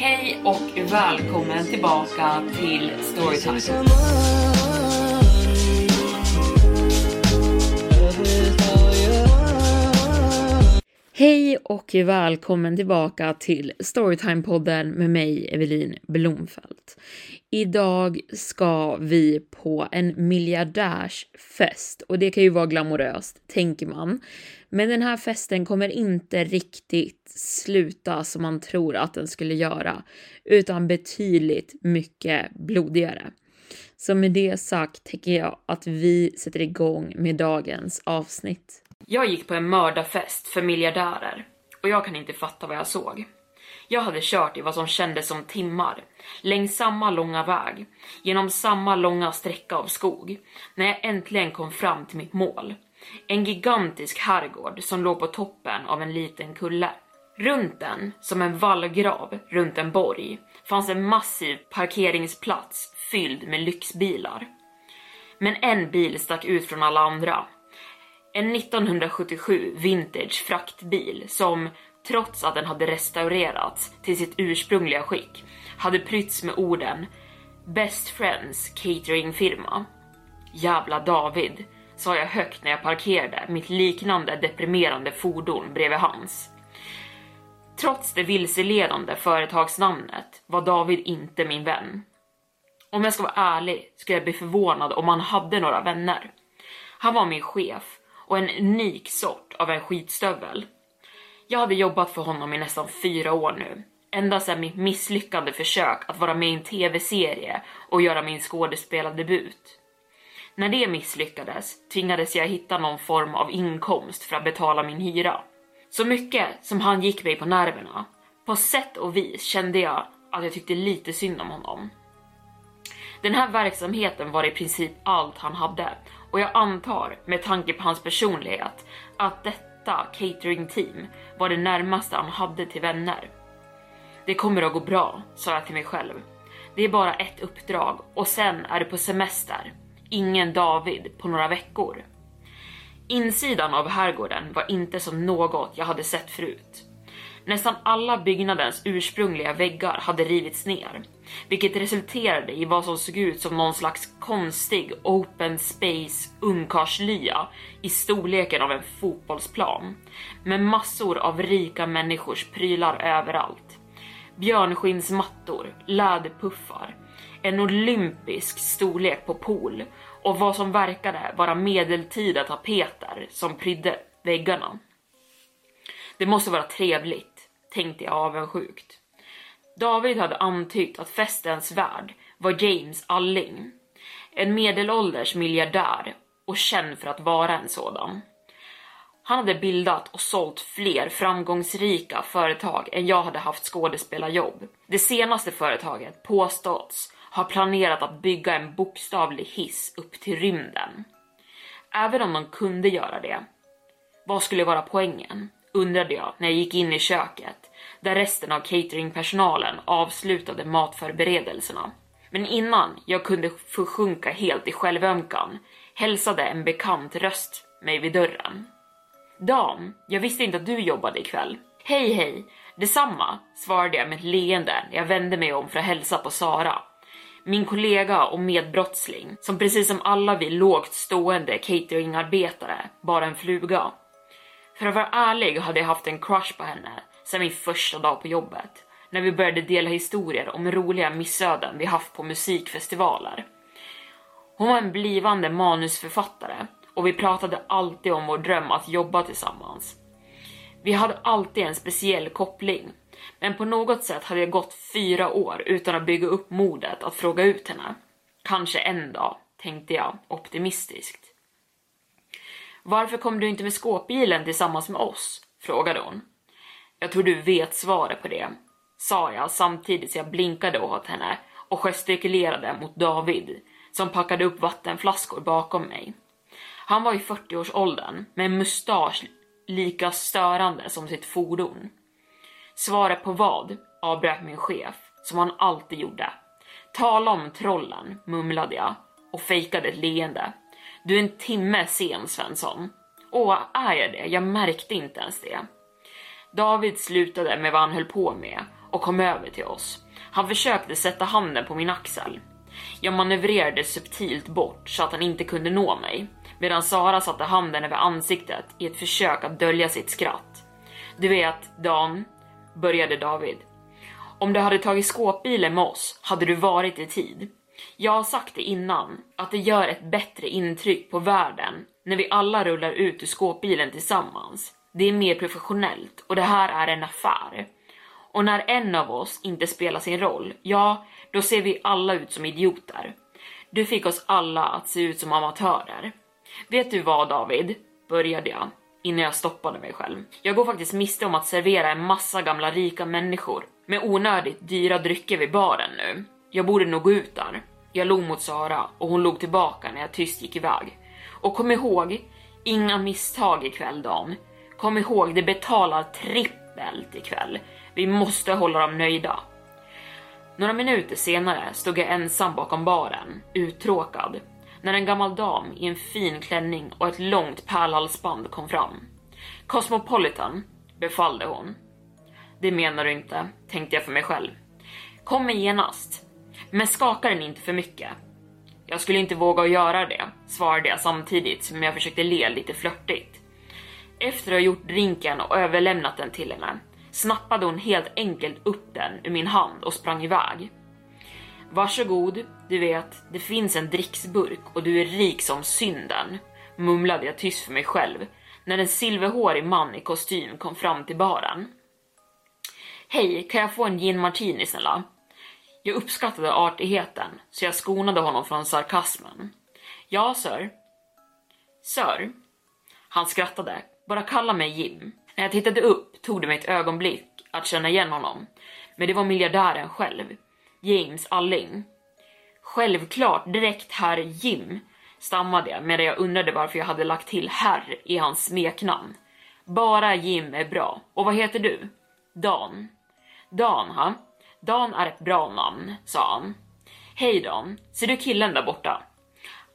Hej och välkommen tillbaka till Storytime. Hej och välkommen tillbaka till Storytime-podden med mig, Evelin Blomfelt. Idag ska vi på en miljardärsfest och det kan ju vara glamoröst, tänker man. Men den här festen kommer inte riktigt sluta som man tror att den skulle göra, utan betydligt mycket blodigare. Så med det sagt tänker jag att vi sätter igång med dagens avsnitt. Jag gick på en mördarfest för miljardärer och jag kan inte fatta vad jag såg. Jag hade kört i vad som kändes som timmar, längs samma långa väg, genom samma långa sträcka av skog, när jag äntligen kom fram till mitt mål. En gigantisk herrgård som låg på toppen av en liten kulle. Runt den, som en vallgrav runt en borg, fanns en massiv parkeringsplats fylld med lyxbilar. Men en bil stack ut från alla andra. En 1977 vintage fraktbil som, trots att den hade restaurerats till sitt ursprungliga skick, hade prytts med orden Best Friends Cateringfirma. Jävla David, sa jag högt när jag parkerade mitt liknande deprimerande fordon bredvid hans. Trots det vilseledande företagsnamnet var David inte min vän. Om jag ska vara ärlig skulle jag bli förvånad om han hade några vänner. Han var min chef och en unik sort av en skitstövel. Jag hade jobbat för honom i nästan fyra år nu, ända sedan mitt misslyckade försök att vara med i en tv-serie och göra min skådespelardebut. När det misslyckades tvingades jag hitta någon form av inkomst för att betala min hyra. Så mycket som han gick mig på nerverna, på sätt och vis kände jag att jag tyckte lite synd om honom. Den här verksamheten var i princip allt han hade och jag antar, med tanke på hans personlighet, att detta catering-team var det närmaste han hade till vänner. Det kommer att gå bra, sa jag till mig själv. Det är bara ett uppdrag och sen är du på semester. Ingen David på några veckor. Insidan av herrgården var inte som något jag hade sett förut. Nästan alla byggnadens ursprungliga väggar hade rivits ner, vilket resulterade i vad som såg ut som någon slags konstig open space ungkarlslya i storleken av en fotbollsplan, med massor av rika människors prylar överallt. Björnskinnsmattor, läderpuffar, en olympisk storlek på pool och vad som verkade vara medeltida tapeter som prydde väggarna. Det måste vara trevligt, tänkte jag avundsjukt. David hade antytt att festens värd var James Alling, en medelålders miljardär och känd för att vara en sådan. Han hade bildat och sålt fler framgångsrika företag än jag hade haft skådespelarjobb. Det senaste företaget påståtts har planerat att bygga en bokstavlig hiss upp till rymden. Även om de kunde göra det, vad skulle vara poängen? Undrade jag när jag gick in i köket, där resten av cateringpersonalen avslutade matförberedelserna. Men innan jag kunde försjunka helt i självömkan hälsade en bekant röst mig vid dörren. Dam, jag visste inte att du jobbade ikväll. Hej hej, detsamma, svarade jag med ett leende när jag vände mig om för att hälsa på Sara. Min kollega och medbrottsling, som precis som alla vi lågt stående cateringarbetare bara en fluga. För att vara ärlig hade jag haft en crush på henne sen min första dag på jobbet, när vi började dela historier om roliga missöden vi haft på musikfestivaler. Hon var en blivande manusförfattare och vi pratade alltid om vår dröm att jobba tillsammans. Vi hade alltid en speciell koppling, men på något sätt hade det gått fyra år utan att bygga upp modet att fråga ut henne. Kanske en dag, tänkte jag optimistiskt. Varför kom du inte med skåpbilen tillsammans med oss? frågade hon. Jag tror du vet svaret på det, sa jag samtidigt som jag blinkade åt henne och gestikulerade mot David som packade upp vattenflaskor bakom mig. Han var i 40-årsåldern med en mustasch lika störande som sitt fordon. Svaret på vad? avbröt min chef, som han alltid gjorde. Tala om trollen, mumlade jag och fejkade ett leende. Du är en timme sen Svensson. Åh, är jag det? Jag märkte inte ens det. David slutade med vad han höll på med och kom över till oss. Han försökte sätta handen på min axel. Jag manövrerade subtilt bort så att han inte kunde nå mig, medan Sara satte handen över ansiktet i ett försök att dölja sitt skratt. Du vet, Dan, började David. Om du hade tagit skåpbilen med oss hade du varit i tid. Jag har sagt det innan, att det gör ett bättre intryck på världen när vi alla rullar ut ur skåpbilen tillsammans. Det är mer professionellt och det här är en affär. Och när en av oss inte spelar sin roll, ja, då ser vi alla ut som idioter. Du fick oss alla att se ut som amatörer. Vet du vad David? Började jag innan jag stoppade mig själv. Jag går faktiskt miste om att servera en massa gamla rika människor med onödigt dyra drycker vid baren nu. Jag borde nog gå ut där. Jag log mot Sara och hon log tillbaka när jag tyst gick iväg. Och kom ihåg, inga misstag ikväll Dan. Kom ihåg, det betalar trippelt ikväll. Vi måste hålla dem nöjda. Några minuter senare stod jag ensam bakom baren, uttråkad, när en gammal dam i en fin klänning och ett långt pärlhalsband kom fram. Cosmopolitan, befallde hon. Det menar du inte, tänkte jag för mig själv. Kommer genast, men skaka den inte för mycket. Jag skulle inte våga att göra det, svarade jag samtidigt som jag försökte le lite flörtigt. Efter att ha gjort drinken och överlämnat den till henne snappade hon helt enkelt upp den ur min hand och sprang iväg. Varsågod, du vet, det finns en dricksburk och du är rik som synden, mumlade jag tyst för mig själv när en silverhårig man i kostym kom fram till baren. Hej, kan jag få en gin martini snälla? Jag uppskattade artigheten, så jag skonade honom från sarkasmen. Ja, sir. Sir? Han skrattade. Bara kalla mig Jim. När jag tittade upp tog det mig ett ögonblick att känna igen honom. Men det var miljardären själv. James Alling. Självklart, direkt herr Jim, stammade jag medan jag undrade varför jag hade lagt till herr i hans smeknamn. Bara Jim är bra. Och vad heter du? Dan. Dan, ha? Dan är ett bra namn, sa han. Hej Dan, ser du killen där borta?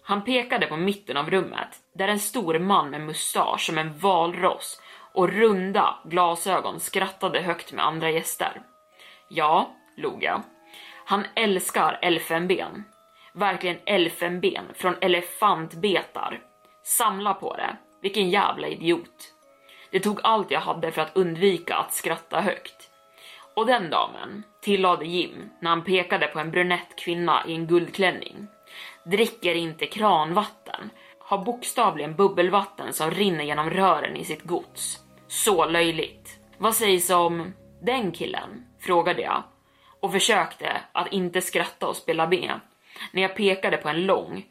Han pekade på mitten av rummet, där en stor man med mustasch som en valross och runda glasögon skrattade högt med andra gäster. Ja, log jag. Han älskar elfenben. Verkligen elfenben från elefantbetar. Samla på det. Vilken jävla idiot. Det tog allt jag hade för att undvika att skratta högt. Och den damen, tillade Jim när han pekade på en brunett kvinna i en guldklänning, dricker inte kranvatten, har bokstavligen bubbelvatten som rinner genom rören i sitt gods. Så löjligt. Vad sägs om den killen? Frågade jag och försökte att inte skratta och spela med när jag pekade på en lång,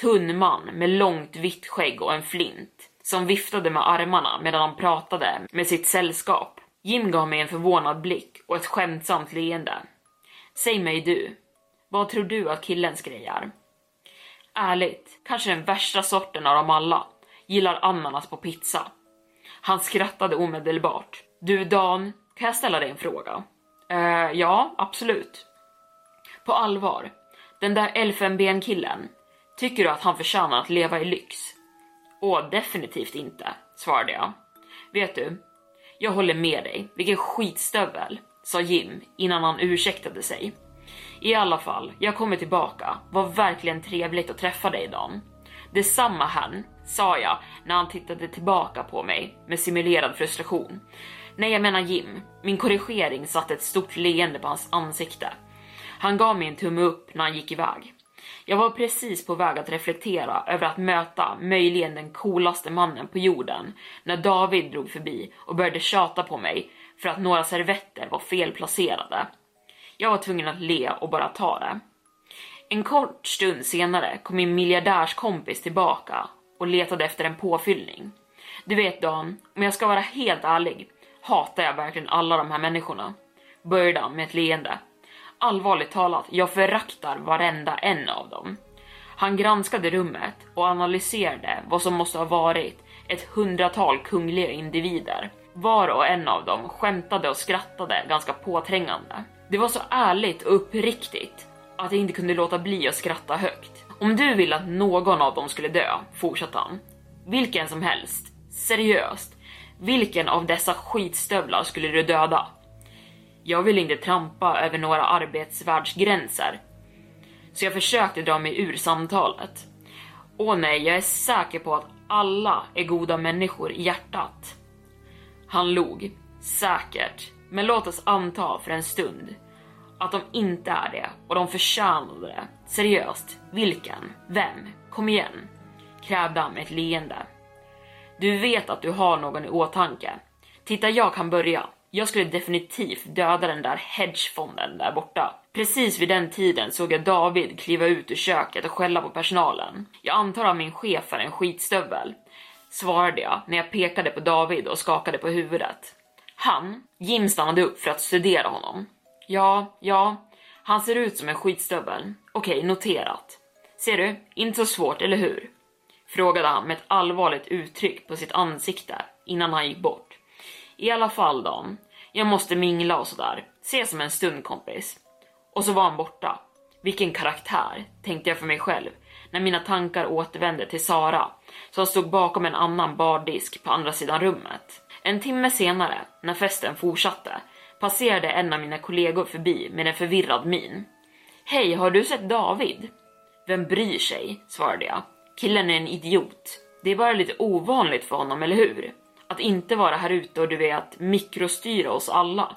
tunn man med långt vitt skägg och en flint som viftade med armarna medan han pratade med sitt sällskap. Jim gav mig en förvånad blick och ett skämtsamt leende. Säg mig du, vad tror du att killen grejar? Ärligt, kanske den värsta sorten av dem alla. Gillar ananas på pizza. Han skrattade omedelbart. Du Dan, kan jag ställa dig en fråga? Uh, ja, absolut. På allvar, den där elfenbenkillen, tycker du att han förtjänar att leva i lyx? Åh, definitivt inte, svarade jag. Vet du, jag håller med dig, vilken skitstövel, sa Jim innan han ursäktade sig. I alla fall, jag kommer tillbaka. Var verkligen trevligt att träffa dig Dan. Detsamma han, sa jag när han tittade tillbaka på mig med simulerad frustration. Nej, jag menar Jim. Min korrigering satte ett stort leende på hans ansikte. Han gav mig en tumme upp när han gick iväg. Jag var precis på väg att reflektera över att möta möjligen den coolaste mannen på jorden när David drog förbi och började tjata på mig för att några servetter var felplacerade. Jag var tvungen att le och bara ta det. En kort stund senare kom min miljardärskompis tillbaka och letade efter en påfyllning. Du vet Dan, om jag ska vara helt ärlig hatar jag verkligen alla de här människorna. Började han med ett leende. Allvarligt talat, jag föraktar varenda en av dem. Han granskade rummet och analyserade vad som måste ha varit ett hundratal kungliga individer. Var och en av dem skämtade och skrattade ganska påträngande. Det var så ärligt och uppriktigt att jag inte kunde låta bli att skratta högt. Om du vill att någon av dem skulle dö, fortsatte han. Vilken som helst. Seriöst. Vilken av dessa skitstövlar skulle du döda? Jag vill inte trampa över några arbetsvärldsgränser. Så jag försökte dra mig ur samtalet. Åh nej, jag är säker på att alla är goda människor i hjärtat. Han log. Säkert. Men låt oss anta för en stund att de inte är det och de förtjänade det. Seriöst, vilken? Vem? Kom igen, krävde han med ett leende. Du vet att du har någon i åtanke. Titta, jag kan börja. Jag skulle definitivt döda den där hedgefonden där borta. Precis vid den tiden såg jag David kliva ut ur köket och skälla på personalen. Jag antar att min chef är en skitstövel, svarade jag när jag pekade på David och skakade på huvudet. Han, Jim stannade upp för att studera honom. Ja, ja, han ser ut som en skitstövel. Okej, noterat. Ser du, inte så svårt, eller hur? Frågade han med ett allvarligt uttryck på sitt ansikte innan han gick bort. I alla fall Dan, jag måste mingla och sådär. Ses om en stund kompis. Och så var han borta. Vilken karaktär, tänkte jag för mig själv när mina tankar återvände till Sara som stod bakom en annan bardisk på andra sidan rummet. En timme senare, när festen fortsatte, passerade en av mina kollegor förbi med en förvirrad min. Hej, har du sett David? Vem bryr sig? svarade jag. Killen är en idiot. Det är bara lite ovanligt för honom, eller hur? Att inte vara här ute och du vet, mikrostyra oss alla.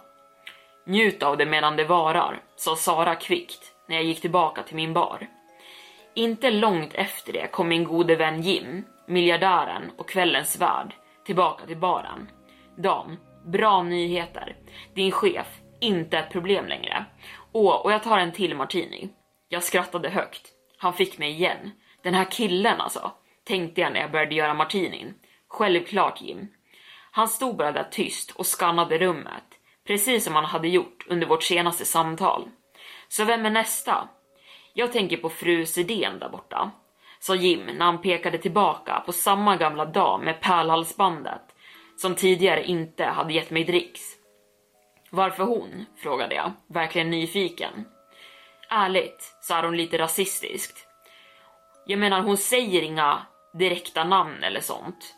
Njut av det medan det varar, sa Sara kvickt när jag gick tillbaka till min bar. Inte långt efter det kom min gode vän Jim, miljardären och kvällens värd, tillbaka till baren. Dan, bra nyheter. Din chef, inte ett problem längre. Åh, och jag tar en till martini. Jag skrattade högt. Han fick mig igen. Den här killen alltså, tänkte jag när jag började göra martinin. Självklart Jim. Han stod bara där tyst och skannade rummet, precis som han hade gjort under vårt senaste samtal. Så vem är nästa? Jag tänker på fru Sidén där borta, sa Jim när han pekade tillbaka på samma gamla dam med pärlhalsbandet som tidigare inte hade gett mig dricks. Varför hon? frågade jag, verkligen nyfiken. Ärligt, sa hon lite rasistiskt. Jag menar, hon säger inga direkta namn eller sånt.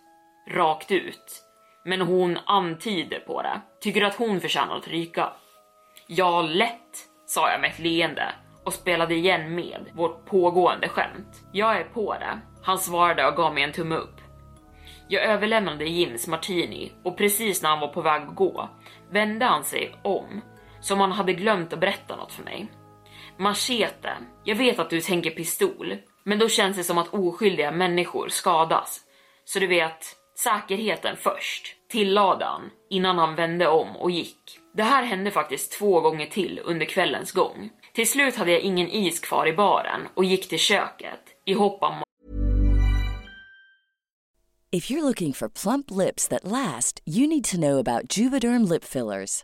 Rakt ut. Men hon antyder på det. Tycker du att hon förtjänar att ryka? Ja, lätt, sa jag med ett leende och spelade igen med vårt pågående skämt. Jag är på det. Han svarade och gav mig en tumme upp. Jag överlämnade Jims martini och precis när han var på väg att gå vände han sig om som han hade glömt att berätta något för mig. Machete, jag vet att du tänker pistol, men då känns det som att oskyldiga människor skadas. Så du vet, säkerheten först, tillade han innan han vände om och gick. Det här hände faktiskt två gånger till under kvällens gång. Till slut hade jag ingen is kvar i baren och gick till köket i hopp om If you're looking for plump lips that last, you need to know about Juvederm lip fillers.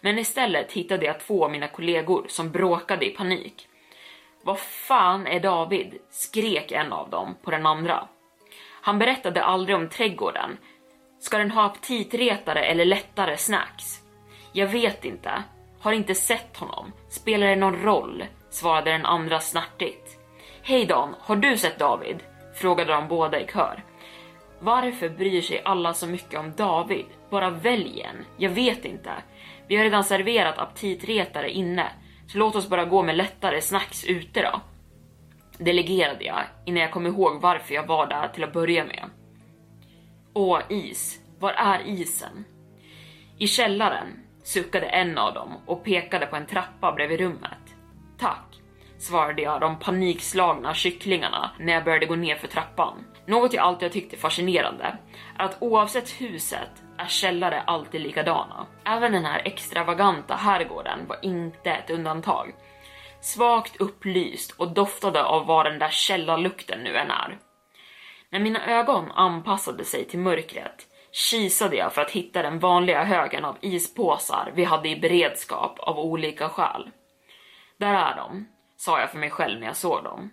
Men istället hittade jag två av mina kollegor som bråkade i panik. Vad fan är David? skrek en av dem på den andra. Han berättade aldrig om trädgården. Ska den ha aptitretare eller lättare snacks? Jag vet inte. Har inte sett honom. Spelar det någon roll? svarade den andra snärtigt. Hej Dan, har du sett David? frågade de båda i kör. Varför bryr sig alla så mycket om David? Bara välj en. Jag vet inte. Vi har redan serverat aptitretare inne, så låt oss bara gå med lättare snacks ute då. Delegerade jag innan jag kom ihåg varför jag var där till att börja med. Åh, is. Var är isen? I källaren suckade en av dem och pekade på en trappa bredvid rummet. Tack, svarade jag de panikslagna kycklingarna när jag började gå ner för trappan. Något jag alltid har tyckt är fascinerande är att oavsett huset är källare alltid likadana. Även den här extravaganta herrgården var inte ett undantag. Svagt upplyst och doftade av vad den där källarlukten nu än är. När mina ögon anpassade sig till mörkret kisade jag för att hitta den vanliga högen av ispåsar vi hade i beredskap av olika skäl. Där är de, sa jag för mig själv när jag såg dem.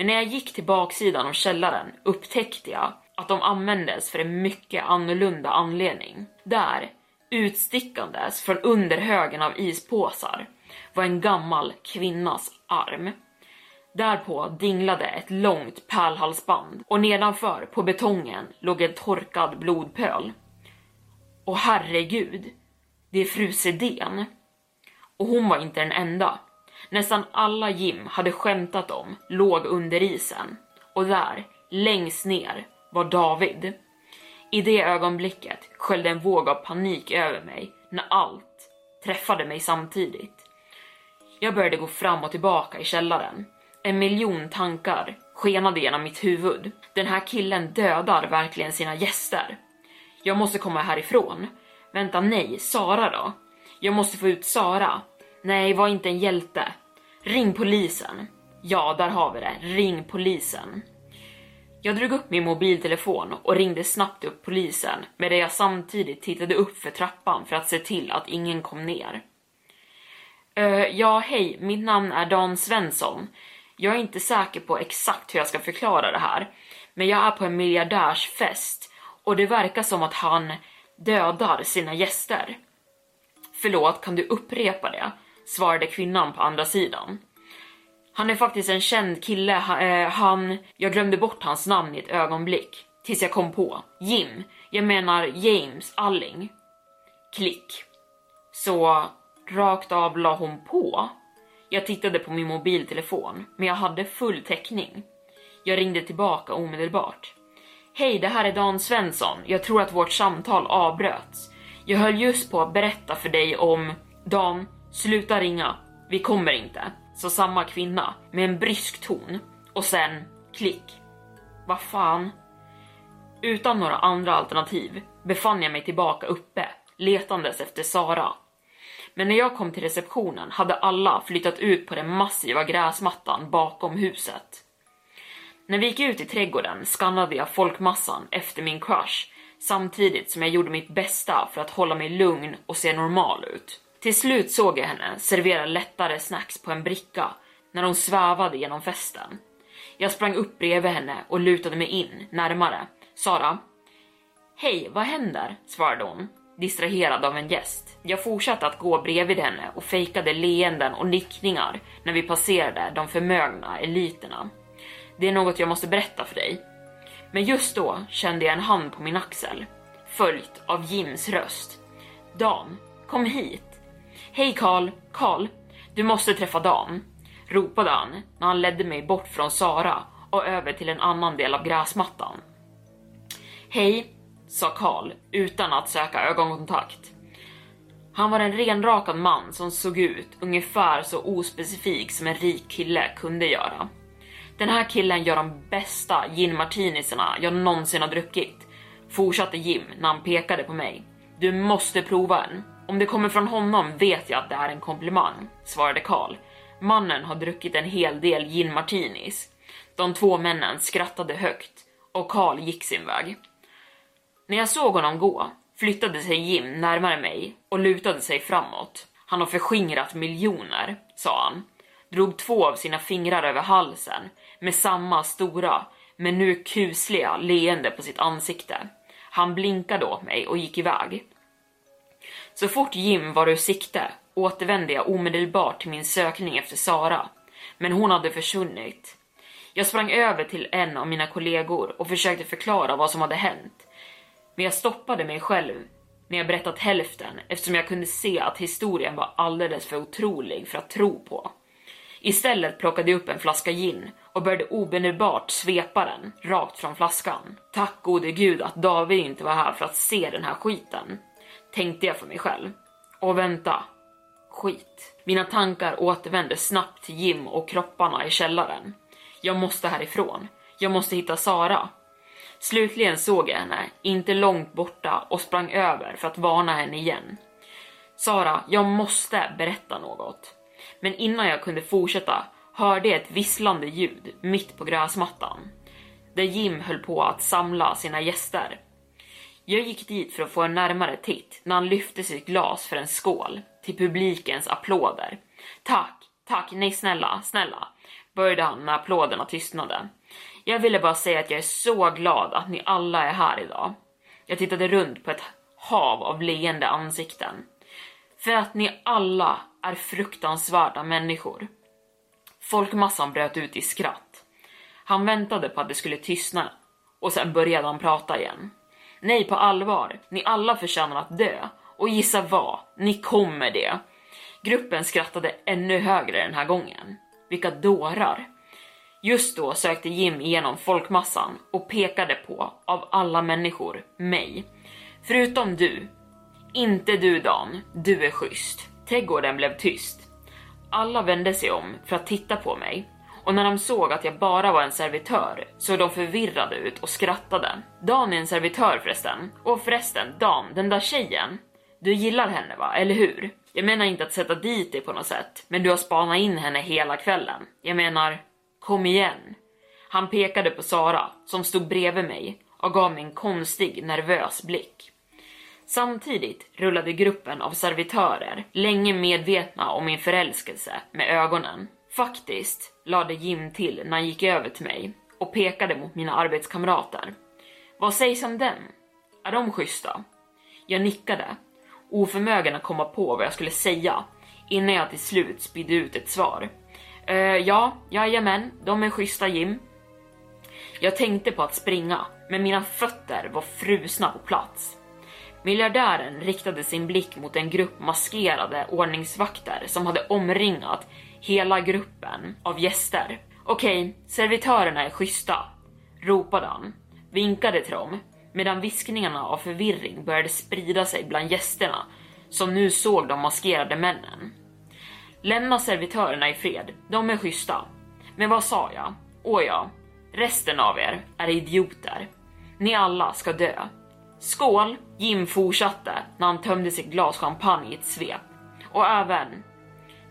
Men när jag gick till baksidan av källaren upptäckte jag att de användes för en mycket annorlunda anledning. Där, utstickandes från under högen av ispåsar, var en gammal kvinnas arm. Därpå dinglade ett långt pärlhalsband och nedanför på betongen låg en torkad blodpöl. Och herregud, det är fru Sedén. Och hon var inte den enda. Nästan alla Jim hade skämtat om låg under isen. Och där, längst ner, var David. I det ögonblicket sköljde en våg av panik över mig när allt träffade mig samtidigt. Jag började gå fram och tillbaka i källaren. En miljon tankar skenade genom mitt huvud. Den här killen dödar verkligen sina gäster. Jag måste komma härifrån. Vänta, nej, Sara då? Jag måste få ut Sara. Nej, var inte en hjälte. Ring polisen. Ja, där har vi det. Ring polisen. Jag drog upp min mobiltelefon och ringde snabbt upp polisen medan jag samtidigt tittade upp för trappan för att se till att ingen kom ner. Uh, ja, hej, mitt namn är Dan Svensson. Jag är inte säker på exakt hur jag ska förklara det här, men jag är på en miljardärsfest och det verkar som att han dödar sina gäster. Förlåt, kan du upprepa det? Svarade kvinnan på andra sidan. Han är faktiskt en känd kille, eh, han... Jag glömde bort hans namn i ett ögonblick. Tills jag kom på. Jim. Jag menar James Alling. Klick. Så rakt av la hon på. Jag tittade på min mobiltelefon, men jag hade full täckning. Jag ringde tillbaka omedelbart. Hej, det här är Dan Svensson. Jag tror att vårt samtal avbröts. Jag höll just på att berätta för dig om... Dan, sluta ringa. Vi kommer inte. Så samma kvinna med en brysk ton och sen klick. Vad fan? Utan några andra alternativ befann jag mig tillbaka uppe, letandes efter Sara. Men när jag kom till receptionen hade alla flyttat ut på den massiva gräsmattan bakom huset. När vi gick ut i trädgården skannade jag folkmassan efter min crush samtidigt som jag gjorde mitt bästa för att hålla mig lugn och se normal ut. Till slut såg jag henne servera lättare snacks på en bricka när hon svävade genom festen. Jag sprang upp bredvid henne och lutade mig in närmare. Sara? Hej, vad händer? svarade hon, distraherad av en gäst. Jag fortsatte att gå bredvid henne och fejkade leenden och nickningar när vi passerade de förmögna eliterna. Det är något jag måste berätta för dig. Men just då kände jag en hand på min axel, följt av Jims röst. Dan, kom hit. Hej Karl, Karl, du måste träffa Dan, ropade han när han ledde mig bort från Sara och över till en annan del av gräsmattan. Hej, sa Karl utan att söka ögonkontakt. Han var en renrakad man som såg ut ungefär så ospecifik som en rik kille kunde göra. Den här killen gör de bästa gin martinisarna jag någonsin har druckit, fortsatte Jim när han pekade på mig. Du måste prova en. Om det kommer från honom vet jag att det är en komplimang, svarade Karl. Mannen har druckit en hel del gin martinis. De två männen skrattade högt och Karl gick sin väg. När jag såg honom gå flyttade sig Jim närmare mig och lutade sig framåt. Han har förskingrat miljoner, sa han. Drog två av sina fingrar över halsen med samma stora, men nu kusliga leende på sitt ansikte. Han blinkade åt mig och gick iväg. Så fort Jim var ur sikte återvände jag omedelbart till min sökning efter Sara, men hon hade försvunnit. Jag sprang över till en av mina kollegor och försökte förklara vad som hade hänt. Men jag stoppade mig själv när jag berättat hälften eftersom jag kunde se att historien var alldeles för otrolig för att tro på. Istället plockade jag upp en flaska gin och började omedelbart svepa den rakt från flaskan. Tack gode gud att David inte var här för att se den här skiten tänkte jag för mig själv. Och vänta. Skit. Mina tankar återvände snabbt till Jim och kropparna i källaren. Jag måste härifrån. Jag måste hitta Sara. Slutligen såg jag henne, inte långt borta, och sprang över för att varna henne igen. Sara, jag måste berätta något. Men innan jag kunde fortsätta hörde jag ett visslande ljud mitt på gräsmattan. Där Jim höll på att samla sina gäster. Jag gick dit för att få en närmare titt när han lyfte sitt glas för en skål till publikens applåder. Tack, tack, nej snälla, snälla, började han när applåderna tystnade. Jag ville bara säga att jag är så glad att ni alla är här idag. Jag tittade runt på ett hav av leende ansikten. För att ni alla är fruktansvärda människor. Folkmassan bröt ut i skratt. Han väntade på att det skulle tystna och sen började han prata igen. Nej, på allvar. Ni alla förtjänar att dö. Och gissa vad? Ni kommer det. Gruppen skrattade ännu högre den här gången. Vilka dårar. Just då sökte Jim igenom folkmassan och pekade på, av alla människor, mig. Förutom du. Inte du Dan, du är schysst. Trädgården blev tyst. Alla vände sig om för att titta på mig och när de såg att jag bara var en servitör såg de förvirrade ut och skrattade. Dan är en servitör förresten. Och förresten, Dan, den där tjejen. Du gillar henne va, eller hur? Jag menar inte att sätta dit dig på något sätt, men du har spanat in henne hela kvällen. Jag menar, kom igen. Han pekade på Sara, som stod bredvid mig och gav mig en konstig, nervös blick. Samtidigt rullade gruppen av servitörer, länge medvetna om min förälskelse, med ögonen. Faktiskt, lade Jim till när han gick över till mig och pekade mot mina arbetskamrater. Vad sägs om dem? Är de schyssta? Jag nickade, oförmögen att komma på vad jag skulle säga. innan jag till slut spydde ut ett svar. Uh, ja, jajamän, de är schyssta Jim. Jag tänkte på att springa, men mina fötter var frusna på plats. Miljardären riktade sin blick mot en grupp maskerade ordningsvakter som hade omringat hela gruppen av gäster. Okej, servitörerna är schyssta, ropade han, vinkade till dem, medan viskningarna av förvirring började sprida sig bland gästerna som nu såg de maskerade männen. Lämna servitörerna i fred, de är schyssta. Men vad sa jag? Åja, resten av er är idioter. Ni alla ska dö. Skål! Jim fortsatte när han tömde sitt glas champagne i ett svep. Och även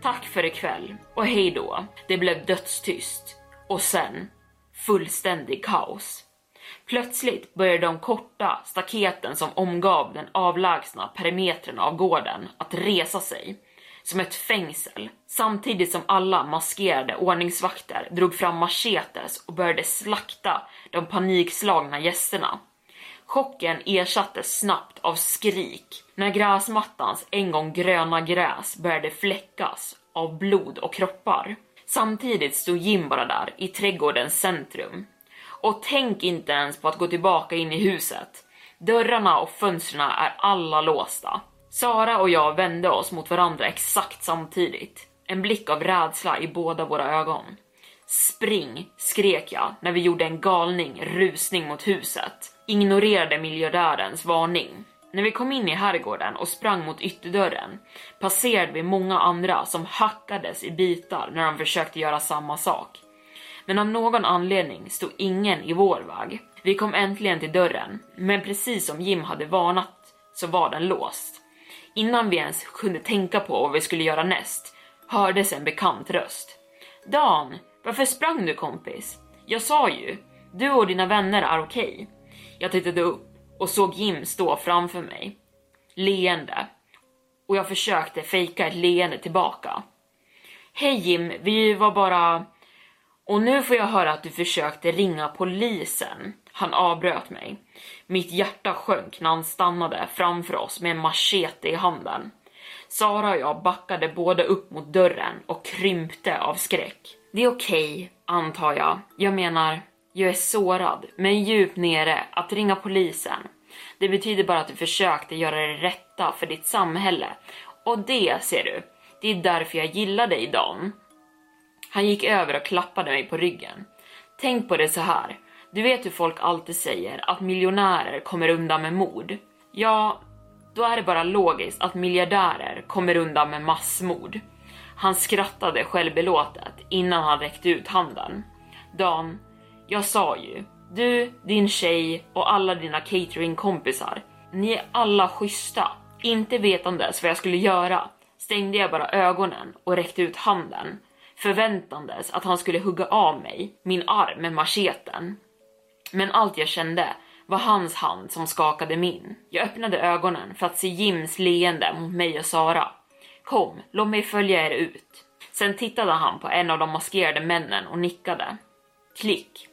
Tack för ikväll och hej då. Det blev dödstyst. Och sen fullständig kaos. Plötsligt började de korta staketen som omgav den avlägsna perimetern av gården att resa sig som ett fängsel samtidigt som alla maskerade ordningsvakter drog fram machetes och började slakta de panikslagna gästerna. Chocken ersattes snabbt av skrik när gräsmattans en gång gröna gräs började fläckas av blod och kroppar. Samtidigt stod Jim bara där i trädgårdens centrum. Och tänk inte ens på att gå tillbaka in i huset. Dörrarna och fönstren är alla låsta. Sara och jag vände oss mot varandra exakt samtidigt. En blick av rädsla i båda våra ögon. Spring, skrek jag när vi gjorde en galning rusning mot huset. Ignorerade miljardärens varning. När vi kom in i herrgården och sprang mot ytterdörren passerade vi många andra som hackades i bitar när de försökte göra samma sak. Men av någon anledning stod ingen i vår väg. Vi kom äntligen till dörren, men precis som Jim hade varnat så var den låst. Innan vi ens kunde tänka på vad vi skulle göra näst hördes en bekant röst. Dan, varför sprang du kompis? Jag sa ju, du och dina vänner är okej. Okay. Jag tittade upp och såg Jim stå framför mig, leende. Och jag försökte fejka ett leende tillbaka. Hej Jim, vi var bara... Och nu får jag höra att du försökte ringa polisen. Han avbröt mig. Mitt hjärta sjönk när han stannade framför oss med en machete i handen. Sara och jag backade båda upp mot dörren och krympte av skräck. Det är okej, okay, antar jag. Jag menar, jag är sårad, men djupt nere, att ringa polisen. Det betyder bara att du försökte göra det rätta för ditt samhälle. Och det, ser du, det är därför jag gillar dig, Dan. Han gick över och klappade mig på ryggen. Tänk på det så här. Du vet hur folk alltid säger att miljonärer kommer undan med mord? Ja, då är det bara logiskt att miljardärer kommer undan med massmord. Han skrattade självbelåtet innan han räckte ut handen. Dan, jag sa ju, du, din tjej och alla dina cateringkompisar, ni är alla schyssta. Inte vetandes vad jag skulle göra stängde jag bara ögonen och räckte ut handen förväntandes att han skulle hugga av mig min arm med macheten. Men allt jag kände var hans hand som skakade min. Jag öppnade ögonen för att se Jims leende mot mig och Sara. Kom, låt mig följa er ut. Sen tittade han på en av de maskerade männen och nickade. Klick.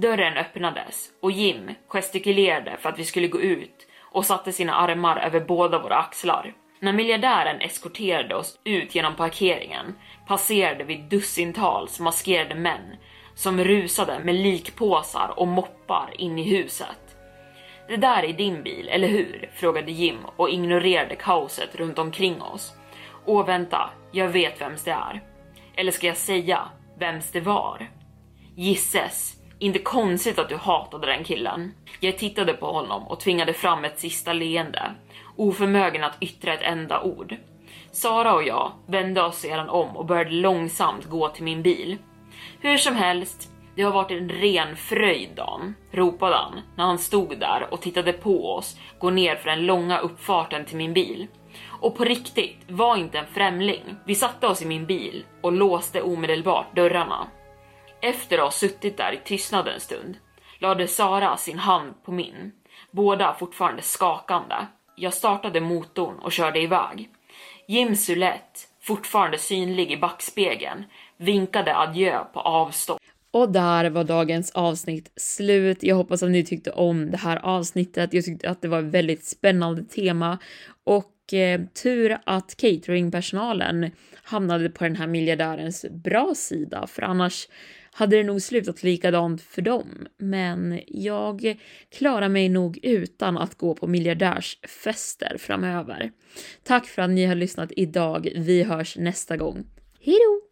Dörren öppnades och Jim gestikulerade för att vi skulle gå ut och satte sina armar över båda våra axlar. När miljardären eskorterade oss ut genom parkeringen passerade vi dussintals maskerade män som rusade med likpåsar och moppar in i huset. Det där är din bil, eller hur? frågade Jim och ignorerade kaoset runt omkring oss. Åh vänta, jag vet vems det är. Eller ska jag säga vems det var? Gisses, inte konstigt att du hatade den killen. Jag tittade på honom och tvingade fram ett sista leende, oförmögen att yttra ett enda ord. Sara och jag vände oss sedan om och började långsamt gå till min bil. Hur som helst, det har varit en ren fröjd Dan, ropade han när han stod där och tittade på oss gå ner för den långa uppfarten till min bil. Och på riktigt var inte en främling. Vi satte oss i min bil och låste omedelbart dörrarna. Efter att ha suttit där i tystnad en stund lade Sara sin hand på min, båda fortfarande skakande. Jag startade motorn och körde iväg. Jim Sulett, fortfarande synlig i backspegeln, vinkade adjö på avstånd. Och där var dagens avsnitt slut. Jag hoppas att ni tyckte om det här avsnittet. Jag tyckte att det var ett väldigt spännande tema och eh, tur att cateringpersonalen hamnade på den här miljardärens bra sida, för annars hade det nog slutat likadant för dem. Men jag klarar mig nog utan att gå på miljardärsfester framöver. Tack för att ni har lyssnat idag. Vi hörs nästa gång. Hejdå!